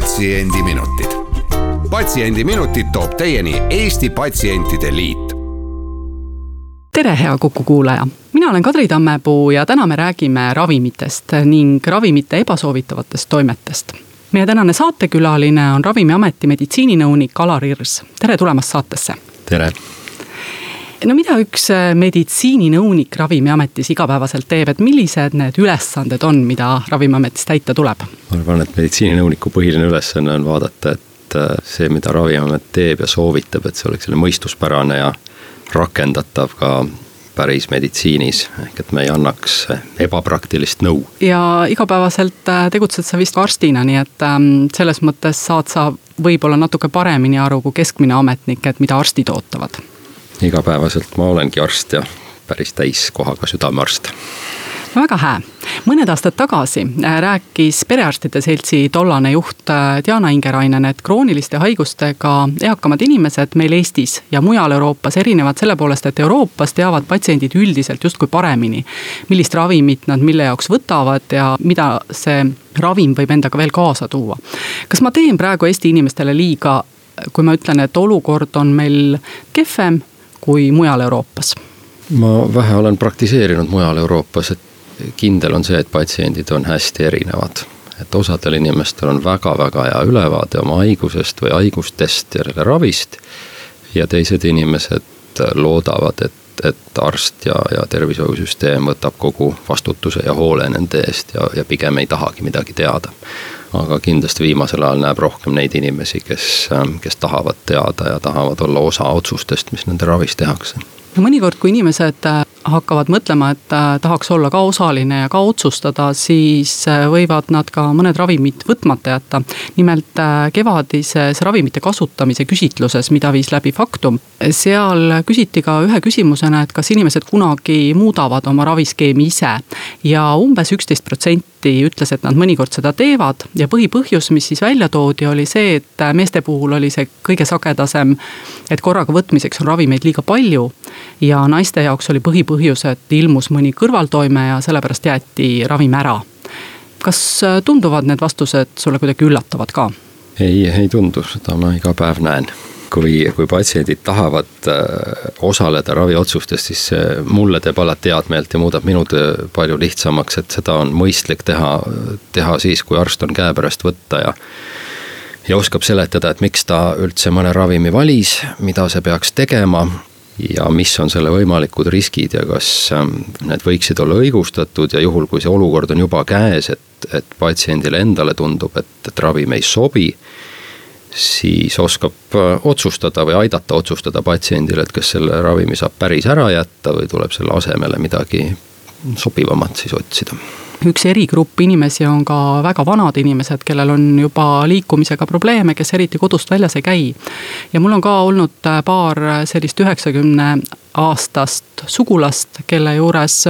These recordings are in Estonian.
patsiendiminutid. patsiendiminutid toob teieni Eesti Patsientide Liit. tere, hea Kuku kuulaja, mina olen Kadri Tammepuu ja täna me räägime ravimitest ning ravimite ebasoovitavatest toimetest meie tänane saatekülaline on Ravimiameti meditsiininõunik Alar Irs, tere tulemast saatesse. tere no mida üks äh, meditsiininõunik Ravimiametis igapäevaselt teeb, et millised need ülesanded on, mida Ravimiametis täita tuleb? ma arvan, et meditsiininõuniku põhiline ülesanne on vaadata, et äh, see, mida Ravimiamet teeb ja soovitab, et see oleks selline mõistuspärane ja rakendatav ka päris meditsiinis, ehk et me ei annaks ebapraktilist nõu. ja igapäevaselt äh, tegutsed sa vist arstina, nii et ähm, selles mõttes saad sa võib-olla natuke paremini aru kui keskmine ametnik, et mida arstid ootavad igapäevaselt ma olengi arst ja päris täiskohaga südamearst väga hää. mõned aastad tagasi äh, rääkis Perearstide Seltsi tollane juht äh, Diana Ingerainen, et krooniliste haigustega eakamad inimesed meil Eestis ja mujal Euroopas erinevad selle poolest, et Euroopas teavad patsiendid üldiselt justkui paremini, millist ravimit nad mille jaoks võtavad ja mida see ravim võib endaga veel kaasa tuua. kas ma teen praegu Eesti inimestele liiga, kui ma ütlen, et olukord on meil kehvem kui mujal Euroopas? ma vähe olen praktiseerinud mujal Euroopas, et kindel on see, et patsiendid on hästi erinevad. et osadel inimestel on väga-väga hea ülevaade oma haigusest või haigustest ja selle ravist. ja teised inimesed loodavad, et, et arst ja, ja tervishoiusüsteem võtab kogu vastutuse ja hoole nende eest ja, ja pigem ei tahagi midagi teada aga kindlasti viimasel ajal näeb rohkem neid inimesi, kes, kes tahavad teada ja tahavad olla osa otsustest, mis nende ravis tehakse. mõnikord, kui inimesed äh, hakkavad mõtlema, et äh, tahaks olla ka osaline ja ka otsustada, siis äh, võivad nad ka mõned ravimid võtmata jätta. nimelt kevadises ravimite kasutamise küsitluses, mida viis läbi Faktum, seal küsiti ka ühe küsimusena, et kas inimesed kunagi muudavad oma raviskeemi ise ja umbes üksteist protsenti protsenti ütles, et nad mõnikord seda teevad ja põhipõhjus, mis siis välja toodi, oli see, et meeste puhul oli see kõige sagedasem, et korraga võtmiseks on ravimeid liiga palju. Ja naiste jaoks oli põhipõhjus, et ilmus mõni kõrvaltoime ja sellepärast jäeti ravim ära. kas tunduvad need vastused sulle kuidagi üllatavad ka? ei, ei tundu, seda ma iga päev näen kui, kui patsiendid tahavad äh, osaleda raviotsustes, siis mulle teeb alati head meelt ja muudab minu töö palju lihtsamaks, et seda on mõistlik teha, teha siis, kui arst on käepärast võtta ja ja oskab seletada, et miks ta üldse mõne ravimi valis, mida see peaks tegema ja mis on selle võimalikud riskid ja kas ähm, need võiksid olla õigustatud ja juhul, kui see olukord on juba käes, et, et patsiendile endale tundub, et, et ravim ei sobi siis oskab äh, otsustada või aidata otsustada patsiendile, et kas selle ravimi saab päris ära jätta või tuleb selle asemele midagi sobivamat siis otsida üks erigrupp inimesi on ka väga vanad inimesed, kellel on juba liikumisega probleeme, kes eriti kodust väljas ei käi. ja mul on ka olnud äh, paar sellist üheksakümne aastast sugulast, kelle juures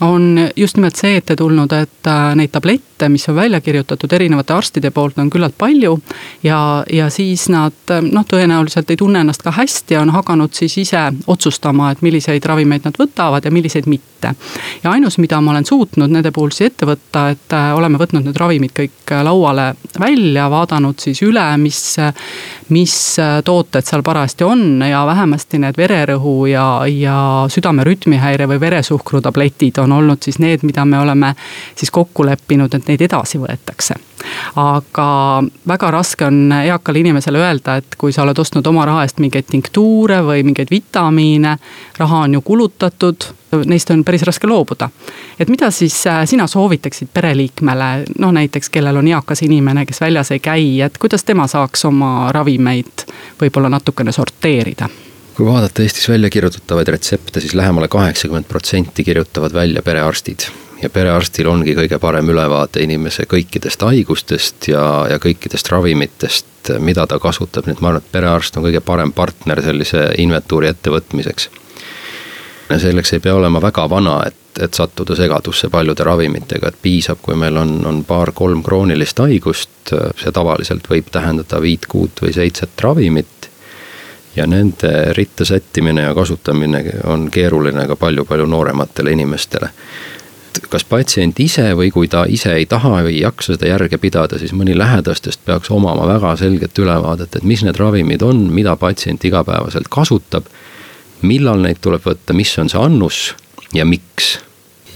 on just nimelt see ette tulnud, et äh, neid tablette, mis on välja kirjutatud erinevate arstide poolt, on küllalt palju. ja, ja siis nad noh, tõenäoliselt ei tunne ennast ka hästi ja on hakanud siis ise otsustama, et milliseid ravimeid nad võtavad ja milliseid mitte. ja ainus, mida ma olen suutnud nende puhul siis ette võtta, et äh, oleme võtnud need ravimid kõik lauale välja, vaadanud siis üle, mis, mis tooted seal parajasti on ja vähemasti need vererõhu ja, ja südame rütmihäire või veresuhkru tabletid on olnud siis need, mida me oleme siis kokku leppinud, et neid edasi võetakse. aga väga raske on eakale inimesele öelda, et kui sa oled ostnud oma raha eest mingeid tinktuure või mingeid vitamiine, raha on ju kulutatud, neist on päris raske loobuda. et mida siis äh, sina soovitaksid pereliikmele, noh näiteks kellel on eakas inimene, kes väljas ei käi, et kuidas tema saaks oma ravimeid võib-olla natukene sorteerida kui vaadata Eestis välja kirjutatavaid retsepte, siis lähemale kaheksakümmend protsenti kirjutavad välja perearstid. Ja perearstil ongi kõige parem ülevaade inimese kõikidest haigustest ja, ja kõikidest ravimitest, mida ta kasutab, nii et ma arvan, et perearst on kõige parem partner sellise inventuuri ettevõtmiseks. selleks ei pea olema väga vana, et, et sattuda segadusse paljude ravimitega, et piisab, kui meil on, on paar-kolm kroonilist haigust, see tavaliselt võib tähendada viit, kuut või seitset ravimit. Ja nende ritta sättimine ja kasutamine on keeruline ka palju-palju noorematele inimestele kas patsient ise või kui ta ise ei taha või ei jaksa seda järge pidada, siis mõni lähedastest peaks omama väga selget ülevaadet, et mis need ravimid on, mida patsient igapäevaselt kasutab. millal neid tuleb võtta, mis on see annus ja miks.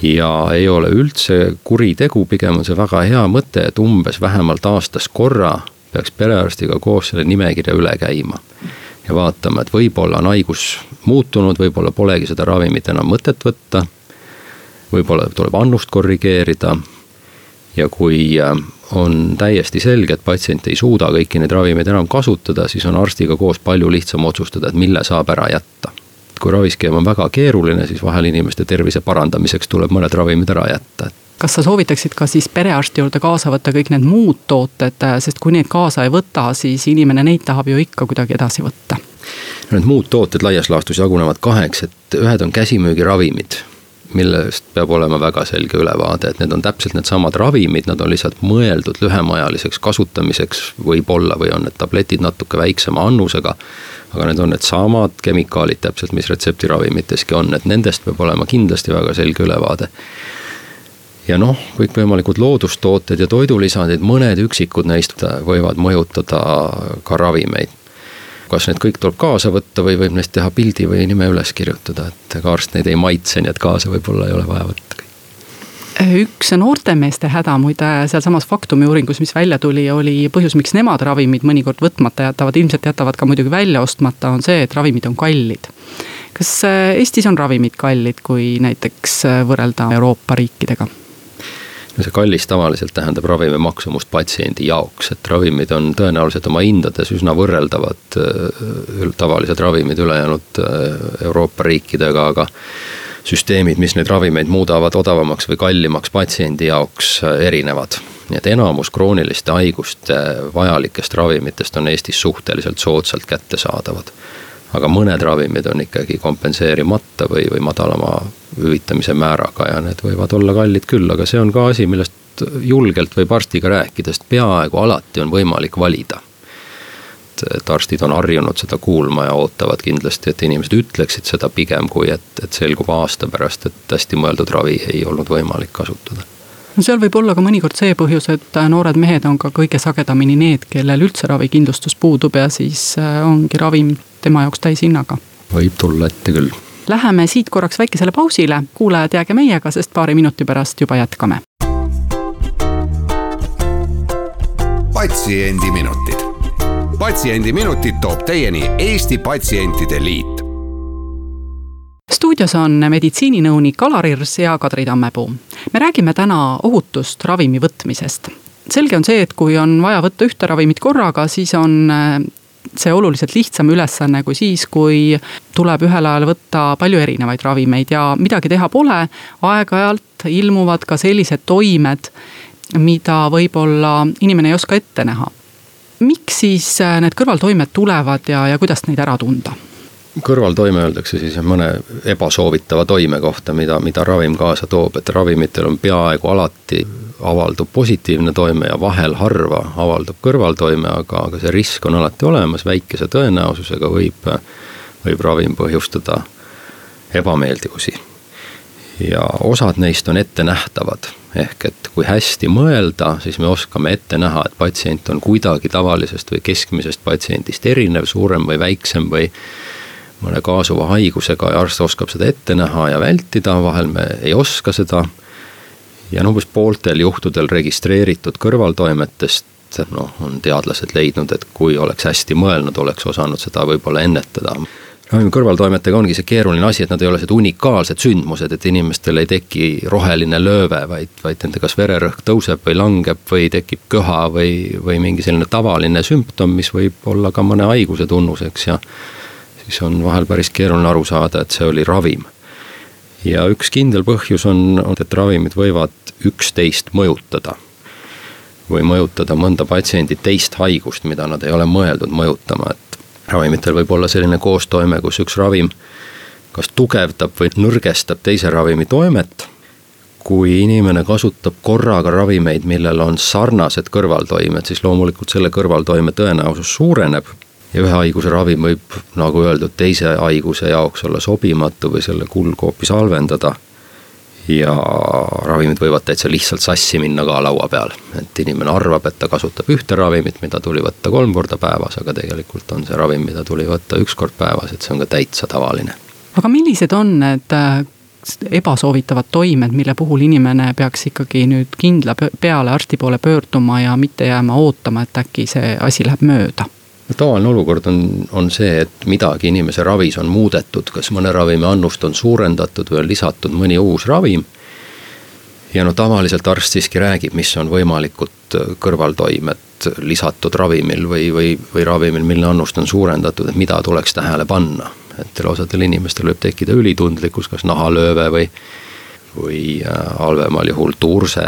ja ei ole üldse kuritegu, pigem on see väga hea mõte, et umbes vähemalt aastas korra peaks perearstiga koos selle nimekirja üle käima ja vaatama, et võib-olla on haigus muutunud, võib-olla polegi seda ravimit enam mõtet võtta võib-olla tuleb annust korrigeerida. ja kui äh, on täiesti selge, et patsient ei suuda kõiki neid ravimeid enam kasutada, siis on arstiga koos palju lihtsam otsustada, et mille saab ära jätta. kui raviskeem on väga keeruline, siis vahel inimeste tervise parandamiseks tuleb mõned ravimid ära jätta kas sa soovitaksid ka siis perearsti juurde kaasa võtta kõik need muud tooted, sest kui neid kaasa ei võta, siis inimene neid tahab ju ikka kuidagi edasi võtta? Need muud tooted laias laastus jagunevad kaheks, et ühed on käsimüügiravimid millest peab olema väga selge ülevaade, et need on täpselt needsamad ravimid, nad on lihtsalt mõeldud lühemaajaliseks kasutamiseks võib-olla või on need tabletid natuke väiksema annusega. aga need on needsamad kemikaalid täpselt, mis retseptiravimiteski on, et nendest peab olema kindlasti väga selge ülevaade ja noh, kõikvõimalikud loodustooted ja toidulisandid, mõned üksikud neist võivad mõjutada ka ravimeid kas need kõik tuleb kaasa võtta või võib neist teha pildi või nime üles kirjutada, et ega arst neid ei maitse, nii et kaasa võib-olla ei ole vaja võtta üks noortemeeste häda muide sealsamas Faktumi uuringus, mis välja tuli, oli põhjus, miks nemad ravimid mõnikord võtmata jätavad, ilmselt jätavad ka muidugi välja ostmata, on see, et ravimid on kallid. kas Eestis on ravimid kallid, kui näiteks võrrelda Euroopa riikidega? See kallis tavaliselt tähendab ravimi maksumust patsiendi jaoks, et ravimid on tõenäoliselt oma hindades üsna võrreldavad äh, tavalised ravimid ülejäänud äh, Euroopa riikidega, aga süsteemid, mis neid ravimeid muudavad odavamaks või kallimaks patsiendi jaoks, äh, erinevad. nii et enamus krooniliste haiguste vajalikest ravimitest on Eestis suhteliselt soodsalt kättesaadavad aga mõned ravimid on ikkagi kompenseerimata või, või madalama hüvitamise määraga ja need võivad olla kallid küll, aga see on ka asi, millest julgelt võib arstiga rääkida, sest peaaegu alati on võimalik valida. et arstid on harjunud seda kuulma ja ootavad kindlasti, et inimesed ütleksid seda pigem, kui et, et selgub aasta pärast, et hästi mõeldud ravi ei olnud võimalik kasutada no seal võib olla ka mõnikord see põhjus, et noored mehed on ka kõige sagedamini need, kellel üldse ravikindlustus puudub ja siis äh, ongi ravim tema jaoks täishinnaga. võib tulla ette küll. Läheme siit korraks väikesele pausile, kuulajad, jääge meiega, sest paari minuti pärast juba jätkame. patsiendiminutid, Patsiendiminutid toob teieni Eesti Patsientide Liit stuudios on meditsiininõunik Alar Irs ja Kadri Tammepuu. me räägime täna ohutust ravimi võtmisest. selge on see, et kui on vaja võtta ühte ravimit korraga, siis on see oluliselt lihtsam ülesanne kui siis, kui tuleb ühel ajal võtta palju erinevaid ravimeid ja midagi teha pole. aeg-ajalt ilmuvad ka sellised toimed, mida võib-olla inimene ei oska ette näha. miks siis need kõrvaltoimed tulevad ja, ja kuidas neid ära tunda? Kõrvaltoime öeldakse siis mõne ebasoovitava toime kohta, mida, mida ravim kaasa toob, et ravimitel on peaaegu alati avaldub positiivne toime ja vahel harva avaldub kõrvaltoime, aga, aga see risk on alati olemas, väikese tõenäosusega võib, võib ravim põhjustada ebameeldivusi. ja osad neist on ettenähtavad, ehk et kui hästi mõelda, siis me oskame ette näha, et patsient on kuidagi tavalisest või keskmisest patsiendist erinev, suurem või väiksem või mõne kaasuva haigusega ja arst oskab seda ette näha ja vältida, vahel me ei oska seda. Ja on umbes pooltel juhtudel registreeritud kõrvaltoimetest noh, on teadlased leidnud, et kui oleks hästi mõelnud, oleks osanud seda võib-olla ennetada. Ravimi kõrvaltoimetega ongi see keeruline asi, et nad ei ole sellised unikaalsed sündmused, et inimestel ei teki roheline lööve, vaid, vaid nende kas vererõhk tõuseb või langeb või tekib köha või, või mingi selline tavaline sümptom, mis võib olla ka mõne haiguse tunnuseks ja siis on vahel päris keeruline aru saada, et see oli ravim ja üks kindel põhjus on, et ravimid võivad üksteist mõjutada. või mõjutada mõnda patsiendi teist haigust, mida nad ei ole mõeldud mõjutama, et ravimitel võib olla selline koostoime, kus üks ravim kas tugevdab või nõrgestab teise ravimi toimet kui inimene kasutab korraga ravimeid, millel on sarnased kõrvaltoimed, siis loomulikult selle kõrvaltoime tõenäosus suureneb. Ja ühe haiguse ravim võib, nagu öeldud, teise haiguse jaoks olla sobimatu või selle kulgu hoopis halvendada. ja ravimid võivad täitsa lihtsalt sassi minna ka laua peal, et inimene arvab, et ta kasutab ühte ravimit, mida tuli võtta kolm korda päevas, aga tegelikult on see ravim, mida tuli võtta üks kord päevas, et see on ka täitsa tavaline aga millised on need äh, ebasoovitavad toimed, mille puhul inimene peaks ikkagi nüüd kindla peale arsti poole pöörduma ja mitte jääma ootama, et äkki see asi läheb mööda? Tavaline olukord on, on see, et midagi inimese ravis on muudetud, kas mõne ravimi annust on suurendatud või on lisatud mõni uus ravim. ja no tavaliselt arst siiski räägib, mis on võimalikud kõrvaltoimed lisatud ravimil või, või, või ravimil, mille annust on suurendatud, et mida tuleks tähele panna. Et osadel inimestel võib tekkida ülitundlikkus, kas nahalööve või, või äh, halvemal juhul tuurse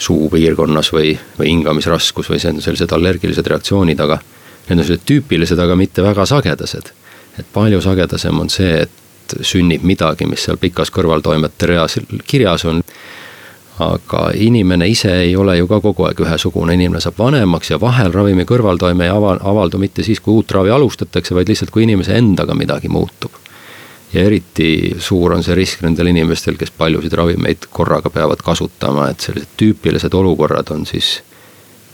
suupiirkonnas või, või hingamisraskus või see on sellised allergilised reaktsioonid, aga need on sellised tüüpilised, aga mitte väga sagedased. et palju sagedasem on see, et sünnib midagi, mis seal pikas kõrvaltoimete reas kirjas on aga inimene ise ei ole ju ka kogu aeg ühesugune, inimene saab vanemaks ja vahel ravimi kõrvaltoime ei ava, avaldu mitte siis, kui uut ravi alustatakse, vaid lihtsalt, kui inimese endaga midagi muutub. Ja eriti suur on see risk nendel inimestel, kes paljusid ravimeid korraga peavad kasutama, et sellised tüüpilised olukorrad on siis,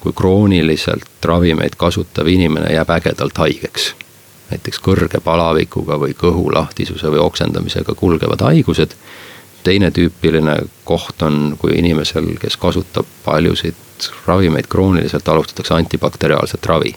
kui krooniliselt ravimeid kasutav inimene jääb ägedalt haigeks. näiteks kõrge palavikuga või kõhulahtisuse või oksendamisega kulgevad haigused teine tüüpiline koht on, kui inimesel, kes kasutab paljusid ravimeid krooniliselt, alustatakse antibakteriaalset ravi.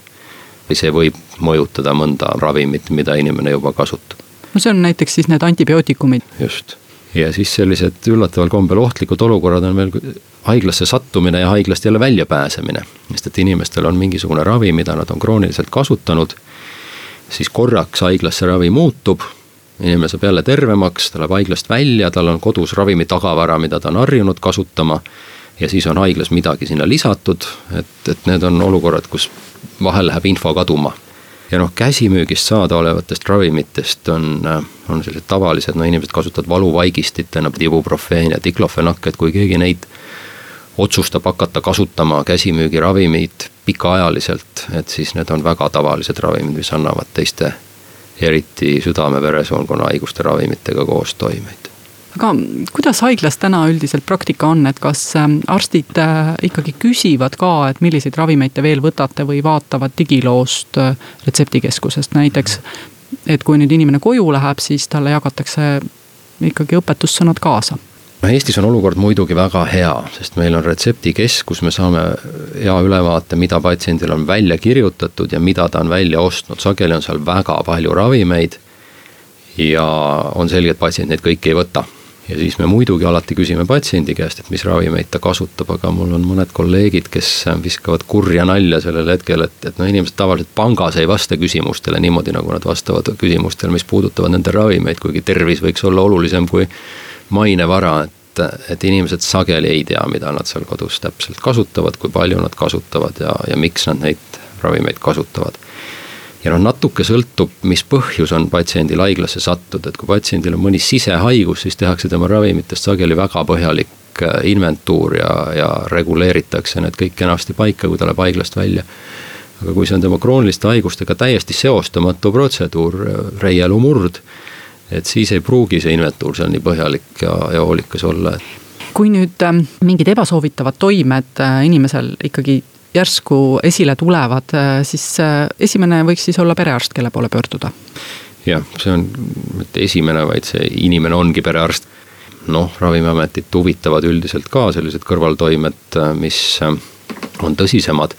või see võib mõjutada mõnda ravimit, mida inimene juba kasutab. No see on näiteks siis need antibiootikumid. just, ja siis sellised üllataval kombel ohtlikud olukorrad on veel haiglasse sattumine ja haiglast jälle väljapääsemine. sest et inimestel on mingisugune ravi, mida nad on krooniliselt kasutanud, siis korraks haiglasse ravi muutub inimene saab jälle tervemaks, ta läheb haiglast välja, tal on kodus ravimi tagavara, mida ta on harjunud kasutama. ja siis on haiglas midagi sinna lisatud, et, et need on olukorrad, kus vahel läheb info kaduma. Ja noh, käsimüügist saadaolevatest ravimitest on, on sellised tavalised, no inimesed kasutavad valuvaigistitena ibuprofeen ja diklofenak, et kui keegi neid otsustab hakata kasutama käsimüügiravimeid pikaajaliselt, et siis need on väga tavalised ravimid, mis annavad teiste eriti südame-veresoonkonna haiguste ravimitega koostoimeid aga kuidas haiglas täna üldiselt praktika on, et kas ähm, arstid äh, ikkagi küsivad ka, et milliseid ravimeid te veel võtate või vaatavad digiloost äh, retseptikeskusest näiteks. et kui nüüd inimene koju läheb, siis talle jagatakse ikkagi õpetussõnad kaasa Eestis on olukord muidugi väga hea, sest meil on retseptikeskus, me saame hea ülevaate, mida patsiendil on välja kirjutatud ja mida ta on välja ostnud, sageli on seal väga palju ravimeid. ja on selge, et patsient neid kõiki ei võta. Ja siis me muidugi alati küsime patsiendi käest, et mis ravimeid ta kasutab, aga mul on mõned kolleegid, kes viskavad kurja nalja sellel hetkel, et, et noh, inimesed tavaliselt pangas ei vasta küsimustele niimoodi, nagu nad vastavad küsimustele, mis puudutavad nende ravimeid, kuigi tervis võiks olla olulisem kui mainevara, et, et inimesed sageli ei tea, mida nad seal kodus täpselt kasutavad, kui palju nad kasutavad ja, ja miks nad neid ravimeid kasutavad. Ja noh, natuke sõltub, mis põhjus on patsiendil haiglasse sattuda, et kui patsiendil on mõni sisehaigus, siis tehakse tema ravimitest sageli väga põhjalik äh, inventuur ja, ja reguleeritakse need kõik kenasti paika, kui ta läheb haiglast välja aga kui see on tema krooniliste haigustega täiesti seostamatu protseduur, äh, reielumurd et siis ei pruugi see inventuur seal nii põhjalik ja, ja hoolikas olla. kui nüüd ähm, mingid ebasoovitavad toimed äh, inimesel ikkagi järsku esile tulevad, äh, siis äh, esimene võiks siis olla perearst, kelle poole pöörduda. jah, see on mitte esimene, vaid see inimene ongi perearst. noh, ravimiametit huvitavad üldiselt ka sellised kõrvaltoimed, mis on tõsisemad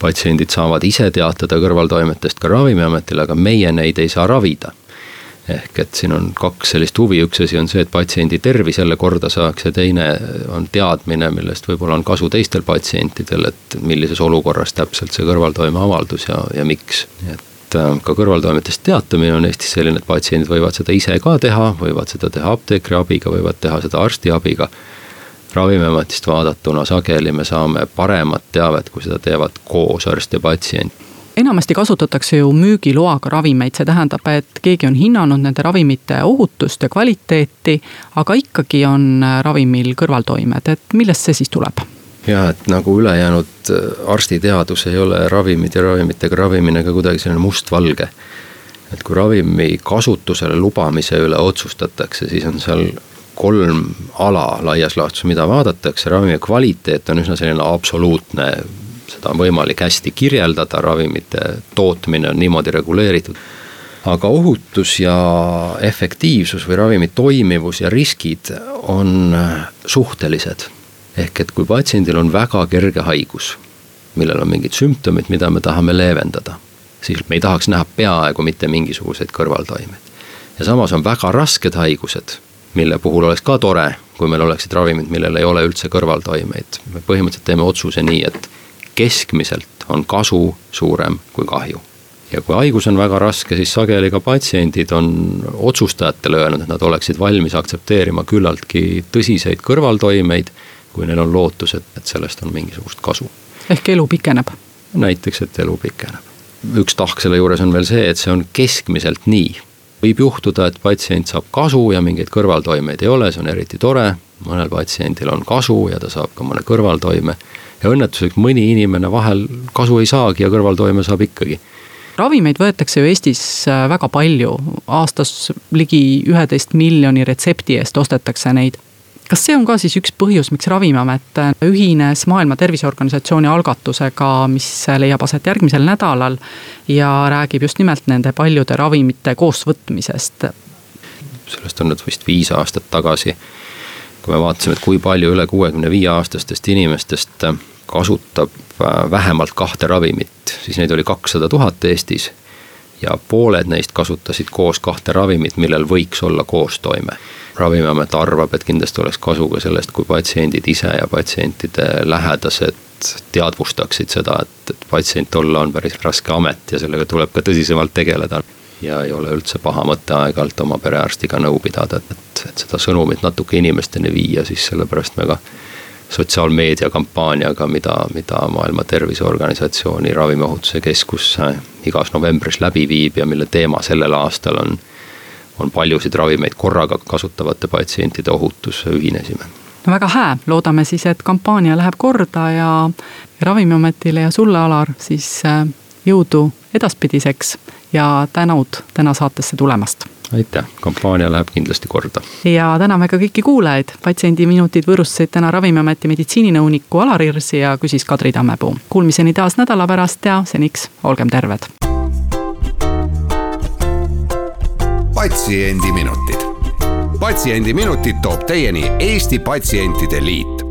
patsiendid saavad ise teatada kõrvaltoimetest ka ravimiametile, aga meie neid ei saa ravida ehk et siin on kaks sellist huvi, üks asi on see, et patsiendi tervis jälle korda saaks ja teine on teadmine, millest võib-olla on kasu teistel patsientidel, et millises olukorras täpselt see kõrvaltoime avaldus ja, ja miks. et äh, ka kõrvaltoimetest teatamine on Eestis selline, et patsiendid võivad seda ise ka teha, võivad seda teha apteekri abiga, võivad teha seda arsti abiga. ravimiametist vaadatuna sageli me saame paremat teavet, kui seda teevad koos arst ja patsient enamasti kasutatakse ju müügiloaga ravimeid, see tähendab, et keegi on hinnanud nende ravimite ohutust ja kvaliteeti, aga ikkagi on ravimil kõrvaltoimed, et millest see siis tuleb? ja et nagu ülejäänud äh, arstiteadus ei ole ravimid ja ravimitega ravimine ka kuidagi selline mustvalge. et kui ravimi kasutusele lubamise üle otsustatakse, siis on seal kolm ala laias laastus, mida vaadatakse, ravimi kvaliteet on üsna selline absoluutne. Seda on võimalik hästi kirjeldada, ravimite tootmine on niimoodi reguleeritud aga ohutus ja efektiivsus või ravimi toimivus ja riskid on suhtelised ehk et kui patsiendil on väga kerge haigus, millel on mingid sümptomid, mida me tahame leevendada, siis me ei tahaks näha peaaegu mitte mingisuguseid kõrvaltoimeid. ja samas on väga rasked haigused, mille puhul oleks ka tore, kui meil oleksid ravimid, millel ei ole üldse kõrvaltoimeid. me põhimõtteliselt teeme otsuse nii, et keskmiselt on kasu suurem kui kahju ja kui haigus on väga raske, siis sageli ka patsiendid on otsustajatele öelnud, et nad oleksid valmis aktsepteerima küllaltki tõsiseid kõrvaltoimeid kui neil on lootus, et, et sellest on mingisugust kasu. ehk elu pikeneb? näiteks, et elu pikeneb. üks tahk selle juures on veel see, et see on keskmiselt nii. võib juhtuda, et patsient saab kasu ja mingeid kõrvaltoimeid ei ole, see on eriti tore, mõnel patsiendil on kasu ja ta saab ka mõne kõrvaltoime. Ja õnnetuseks mõni inimene vahel kasu ei saagi ja kõrvaltoime saab ikkagi. Ravimeid võetakse ju Eestis äh, väga palju, aastas ligi üheteist miljoni retsepti eest ostetakse neid. Kas see on ka siis üks põhjus, miks Ravimiamet ühines Maailma Terviseorganisatsiooni algatusega, mis leiab aset järgmisel nädalal ja räägib just nimelt nende paljude ravimite koosvõtmisest? sellest on nüüd vist viis aastat tagasi, kui me vaatasime, et kui palju üle kuuekümne viie aastastest inimestest kasutab äh, vähemalt kahte ravimit, siis neid oli kakssada tuhat Eestis ja pooled neist kasutasid koos kahte ravimit, millel võiks olla koostoime ravimiamet arvab, et kindlasti oleks kasu ka sellest, kui patsiendid ise ja patsientide lähedased teadvustaksid seda, et, et patsient olla on päris raske amet ja sellega tuleb ka tõsisemalt tegeleda. Ja ei ole üldse paha mõte aeg-ajalt oma perearstiga nõu pidada, et, et seda sõnumit natuke inimesteni viia, siis sellepärast me ka sotsiaalmeedia kampaaniaga, mida, mida Maailma Terviseorganisatsiooni Ravimiohutuse Keskus igas novembris läbi viib ja mille teema sellel aastal on on paljusid ravimeid korraga kasutavate patsientide ohutus, ühinesime. No väga hää, loodame siis, et kampaania läheb korda ja Ravimiametile ja sulle, Alar, siis äh, jõudu edaspidiseks ja tänud täna saatesse tulemast. aitäh, kampaania läheb kindlasti korda. ja täname ka kõiki kuulajaid, Patsiendiminutid võõrustasid täna Ravimiameti meditsiininõuniku Alar Irsi ja küsis Kadri Tammepuu. Kuulmiseni taas nädala pärast ja seniks olgem terved patsiendiminutid. patsiendiminutid toob teieni Eesti Patsientide Liit